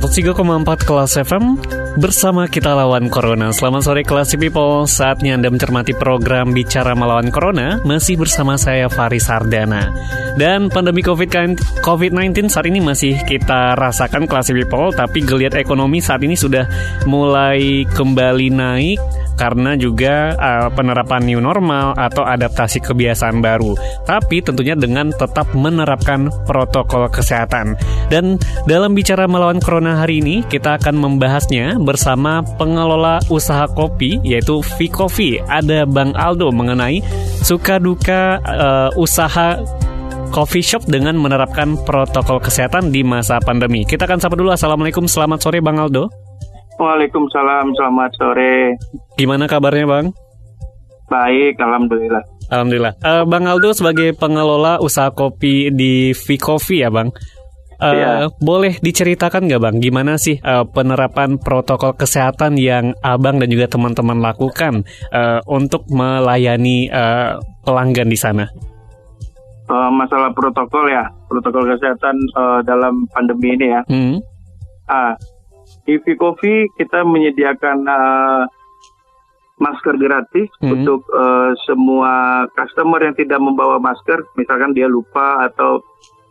103,4 kelas FM bersama kita lawan Corona. Selamat sore kelas people. Saatnya Anda mencermati program Bicara Melawan Corona masih bersama saya Faris Sardana. Dan pandemi COVID-19 saat ini masih kita rasakan kelas people, tapi geliat ekonomi saat ini sudah mulai kembali naik karena juga uh, penerapan new normal atau adaptasi kebiasaan baru. Tapi tentunya dengan tetap menerapkan protokol kesehatan. Dan dalam bicara melawan corona hari ini, kita akan membahasnya bersama pengelola usaha kopi yaitu V Coffee. Ada Bang Aldo mengenai suka duka uh, usaha coffee shop dengan menerapkan protokol kesehatan di masa pandemi. Kita akan sapa dulu. Assalamualaikum, selamat sore Bang Aldo. Waalaikumsalam, selamat sore. Gimana kabarnya Bang? Baik, Alhamdulillah. Alhamdulillah. Uh, Bang Aldo sebagai pengelola usaha kopi di V Coffee ya Bang? Uh, ya. Boleh diceritakan nggak Bang, gimana sih uh, penerapan protokol kesehatan yang Abang dan juga teman-teman lakukan uh, untuk melayani uh, pelanggan di sana? Uh, masalah protokol ya, protokol kesehatan uh, dalam pandemi ini ya. Hmm. Ah, di Coffee kita menyediakan uh, masker gratis hmm. untuk uh, semua customer yang tidak membawa masker, misalkan dia lupa atau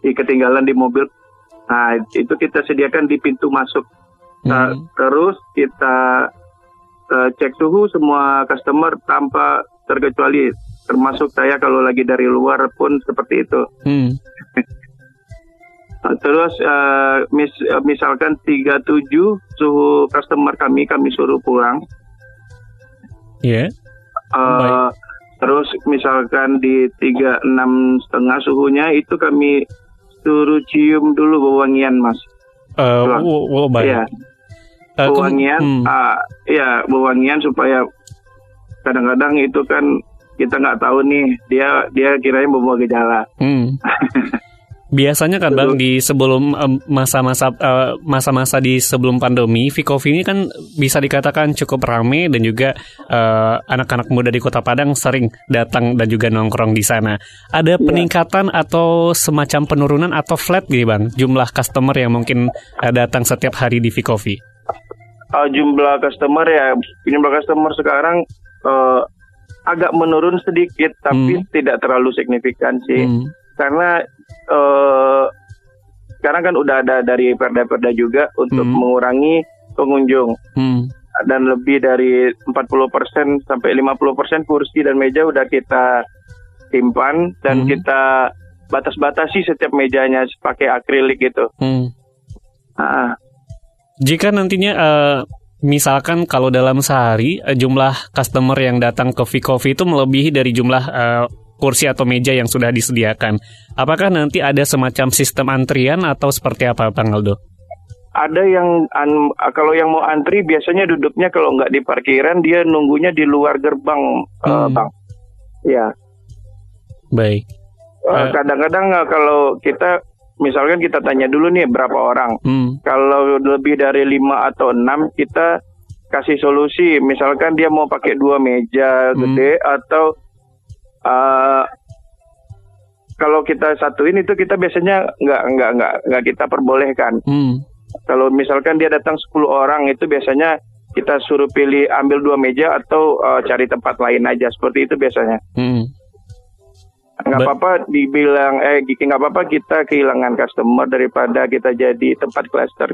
ketinggalan di mobil. Nah, itu kita sediakan di pintu masuk. Nah, hmm. terus kita uh, cek suhu semua customer tanpa terkecuali termasuk saya kalau lagi dari luar pun seperti itu. Hmm. Terus uh, mis, misalkan 37 suhu customer kami kami suruh pulang. Iya. Yeah. Uh, terus misalkan di 36 setengah suhunya itu kami suruh cium dulu wewangian mas. Uh, oh, baik. Ya. Uh, wewangian, hmm. uh, ya wewangian supaya kadang-kadang itu kan kita nggak tahu nih dia dia kiranya membawa gejala. Hmm. Biasanya kan Bang di sebelum masa-masa uh, masa-masa di sebelum pandemi, Vikovi ini kan bisa dikatakan cukup ramai dan juga eh, anak-anak muda di Kota Padang sering datang dan juga nongkrong di sana. Ada ya. peningkatan atau semacam penurunan atau flat gitu Bang, jumlah customer yang mungkin uh, datang setiap hari di Vikovi? Uh, jumlah customer ya, jumlah customer sekarang uh, agak menurun sedikit tapi hmm. tidak terlalu signifikan sih. Hmm karena uh, sekarang kan udah ada dari perda-perda juga untuk hmm. mengurangi pengunjung. Hmm. Dan lebih dari 40% sampai 50% kursi dan meja udah kita simpan dan hmm. kita batas-batasi setiap mejanya pakai akrilik gitu. Hmm. Nah. Jika nantinya uh, misalkan kalau dalam sehari uh, jumlah customer yang datang ke V Coffee itu melebihi dari jumlah uh, kursi atau meja yang sudah disediakan. Apakah nanti ada semacam sistem antrian atau seperti apa, Bang Aldo? Ada yang an, kalau yang mau antri biasanya duduknya kalau nggak di parkiran dia nunggunya di luar gerbang, eh, hmm. uh, bang. Ya. Baik. Uh, kadang-kadang uh, kalau kita misalkan kita tanya dulu nih berapa orang. Hmm. Kalau lebih dari lima atau enam kita kasih solusi. Misalkan dia mau pakai dua meja hmm. gede atau uh, kalau kita satuin itu kita biasanya nggak nggak nggak nggak kita perbolehkan. Hmm. Kalau misalkan dia datang 10 orang itu biasanya kita suruh pilih ambil dua meja atau uh, cari tempat lain aja seperti itu biasanya. Hmm. Nggak apa-apa dibilang eh nggak apa-apa kita kehilangan customer daripada kita jadi tempat cluster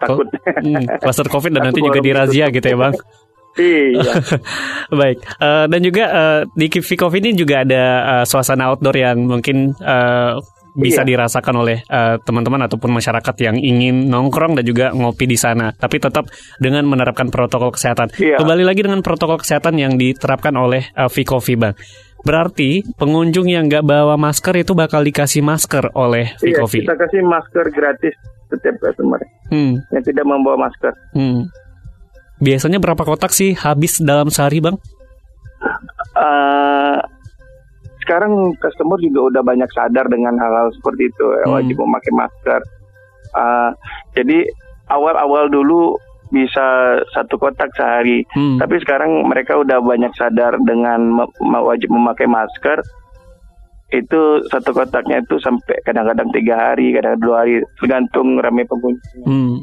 takut. Oh, hmm, cluster covid dan nanti juga dirazia gitu ya bang. Iya. Baik. Uh, dan juga uh, di Vikov ini juga ada uh, suasana outdoor yang mungkin uh, bisa iya. dirasakan oleh uh, teman-teman ataupun masyarakat yang ingin nongkrong dan juga ngopi di sana, tapi tetap dengan menerapkan protokol kesehatan. Iya. Kembali lagi dengan protokol kesehatan yang diterapkan oleh uh, Vikovi, Bang. Berarti pengunjung yang nggak bawa masker itu bakal dikasih masker oleh Iya, Vikovi. kita kasih masker gratis setiap customer Hmm. yang tidak membawa masker. Hmm. Biasanya berapa kotak sih habis dalam sehari, Bang? Eh, sekarang customer juga udah banyak sadar dengan hal-hal seperti itu, ya, Hmm. wajib memakai masker. Eh, jadi awal-awal dulu bisa satu kotak sehari, Hmm. tapi sekarang mereka udah banyak sadar dengan wajib memakai masker. Itu satu kotaknya itu sampai kadang-kadang tiga hari, kadang dua hari, tergantung ramai pengunjung. Hmm.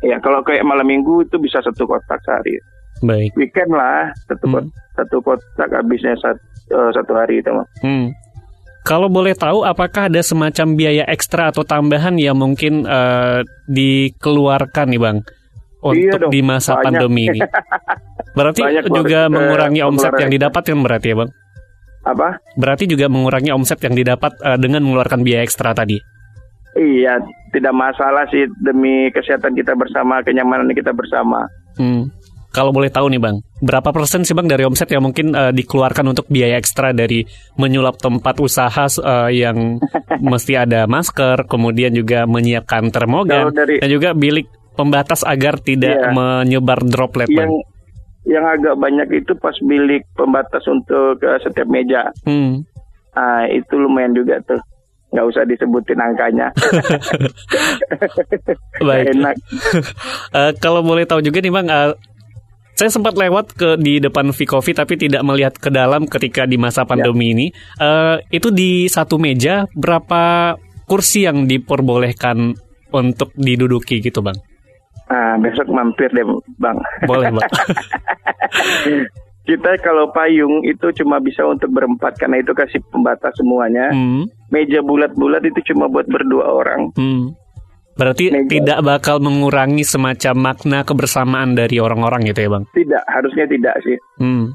Ya kalau kayak malam minggu itu bisa satu kotak sehari. Baik. Weekend lah satu Hmm. kotak, satu kotak habisnya satu, eh, satu hari itu. mah. Hmm. Kalau boleh tahu, apakah ada semacam biaya ekstra atau tambahan yang mungkin eh, dikeluarkan nih, Bang, untuk Iya dong, di masa banyak. pandemi ini? Berarti Banyak juga eh, mengurangi omset yang didapatkan berarti ya, Bang? Apa? Berarti juga mengurangi omset yang didapat eh, dengan mengeluarkan biaya ekstra tadi. Iya, tidak masalah sih demi kesehatan kita bersama, kenyamanan kita bersama. Hmm. Kalau boleh tahu nih bang, berapa persen sih bang dari omset yang mungkin eh, dikeluarkan untuk biaya ekstra dari menyulap tempat usaha eh, yang mesti ada masker, kemudian juga menyiapkan termogan dari- dan juga bilik pembatas agar tidak Iya. menyebar droplet bang. Yang yang agak banyak itu pas bilik pembatas untuk eh, setiap meja. Hmm. Ah, itu lumayan juga tuh. Nggak usah disebutin angkanya. Baik. Enak. Eh, kalau boleh tahu juga nih bang, eh, saya sempat lewat ke di depan Vikovi tapi tidak melihat ke dalam ketika di masa pandemi ini. Eh, itu di satu meja berapa kursi yang diperbolehkan untuk diduduki gitu bang? Ah, besok mampir deh, Bang. Boleh bang. Kita kalau payung itu cuma bisa untuk berempat karena itu kasih pembatas semuanya. hmm, Meja bulat-bulat itu cuma buat berdua orang. hmm. Berarti Meja. tidak bakal mengurangi semacam makna kebersamaan dari orang-orang gitu ya bang? Tidak, harusnya tidak sih. Hmm.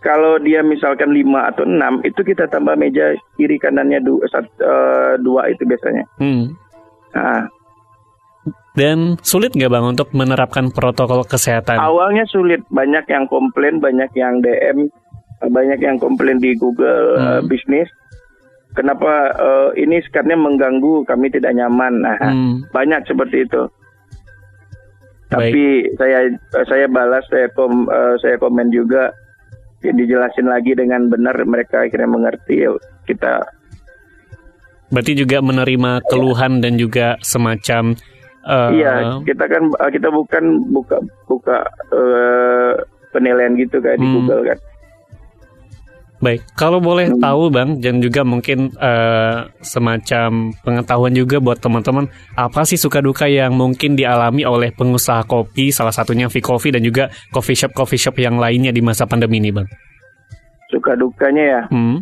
Kalau dia misalkan lima atau enam, itu kita tambah meja kiri kanannya du- sat- eh, dua itu biasanya. Hmm. Nah, Dan sulit nggak bang untuk menerapkan protokol kesehatan? awalnya sulit, banyak yang komplain, banyak yang DM, eh, banyak yang komplain di Google Hmm. bisnis. Kenapa eh, ini sekarang mengganggu, kami tidak nyaman. Nah, Hmm. banyak seperti itu. Baik. Tapi saya saya balas, saya kom, eh, saya komen juga, ya, dijelasin lagi dengan benar, mereka akhirnya mengerti. Ya, kita Berarti juga menerima keluhan dan juga semacam eh, Iya, kita kan uh, kita bukan buka buka uh, penilaian gitu kayak di Hmm. Google kan. Baik, kalau boleh Hmm. tahu Bang dan juga mungkin eh, semacam pengetahuan juga buat teman-teman apa sih suka duka yang mungkin dialami oleh pengusaha kopi salah satunya V Coffee dan juga coffee shop coffee shop yang lainnya di masa pandemi ini Bang. Suka dukanya ya, Hmm,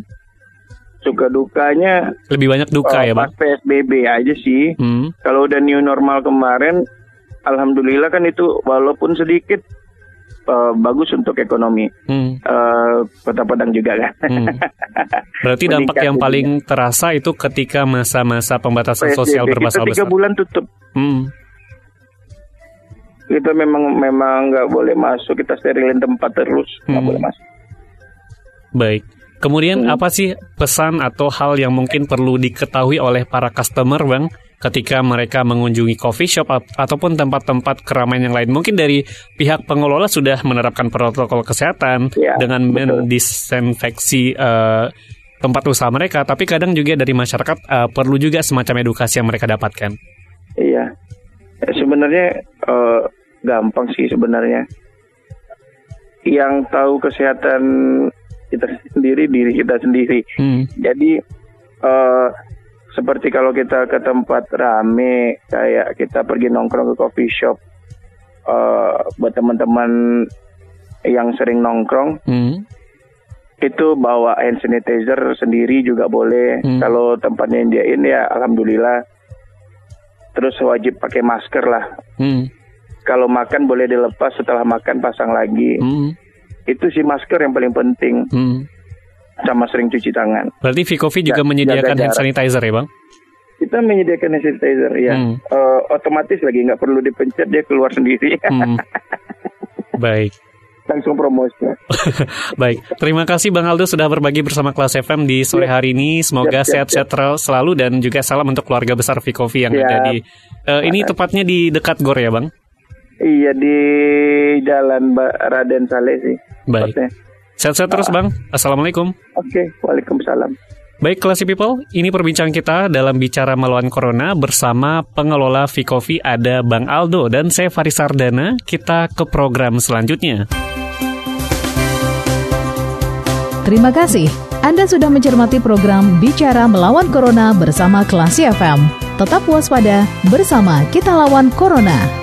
suka dukanya lebih banyak duka uh, ya pas Bang. PSBB aja sih. Hmm, Kalau udah new normal kemarin, alhamdulillah kan itu walaupun sedikit uh, bagus untuk ekonomi hmm, uh, Kota Padang juga kan. hmm. Berarti dampak yang paling terasa itu ketika masa-masa pembatasan sosial PSBB bermasalah tiga besar. bulan tutup. Hmm, Kita memang memang nggak boleh masuk, kita sterilin tempat terus, nggak Hmm. boleh masuk. Baik. Kemudian Hmm. apa sih pesan atau hal yang mungkin perlu diketahui oleh para customer, Bang, ketika mereka mengunjungi coffee shop ataupun tempat-tempat keramaian yang lain? Mungkin dari pihak pengelola sudah menerapkan protokol kesehatan Ya, dengan betul. mendisinfeksi eh, tempat usaha mereka, tapi kadang juga dari masyarakat eh, perlu juga semacam edukasi yang mereka dapatkan. Iya, Eh, sebenarnya eh, gampang sih sebenarnya. Yang tahu kesehatan kita sendiri diri kita sendiri. Hmm, Jadi eh, seperti kalau kita ke tempat rame, kayak kita pergi nongkrong ke coffee shop, eh, buat teman-teman yang sering nongkrong hmm, itu bawa hand sanitizer sendiri juga boleh. Hmm. Kalau tempatnya nyediain ya alhamdulillah. Terus wajib pakai masker lah. hmm, Kalau makan boleh dilepas setelah makan pasang lagi. hmm, Itu sih masker yang paling penting hmm. sama sering cuci tangan. Berarti Vicovi juga menyediakan hand sanitizer ya, Bang? Kita menyediakan hand sanitizer ya. Hmm. Eh, otomatis lagi nggak perlu dipencet dia keluar sendiri. Hmm. Baik. langsung promosi. Baik, terima kasih Bang Aldo sudah berbagi bersama kelas FM di sore ya. hari ini. Semoga sehat-sehat selalu dan juga salam untuk keluarga besar Vikovi yang ya. ada di. Uh, ini tepatnya di dekat Gor ya, Bang? Iya di Jalan Raden Saleh sih. Baik. Sehat-sehat terus, ah. Bang. Assalamualaikum. Oke, okay. Waalaikumsalam. Baik, Classy People, ini perbincangan kita dalam bicara melawan Corona bersama pengelola Vikovi ada Bang Aldo dan saya Faris Sardana. Kita ke program selanjutnya. Terima kasih. Anda sudah mencermati program Bicara Melawan Corona bersama Klasi FM. Tetap waspada, bersama kita lawan Corona.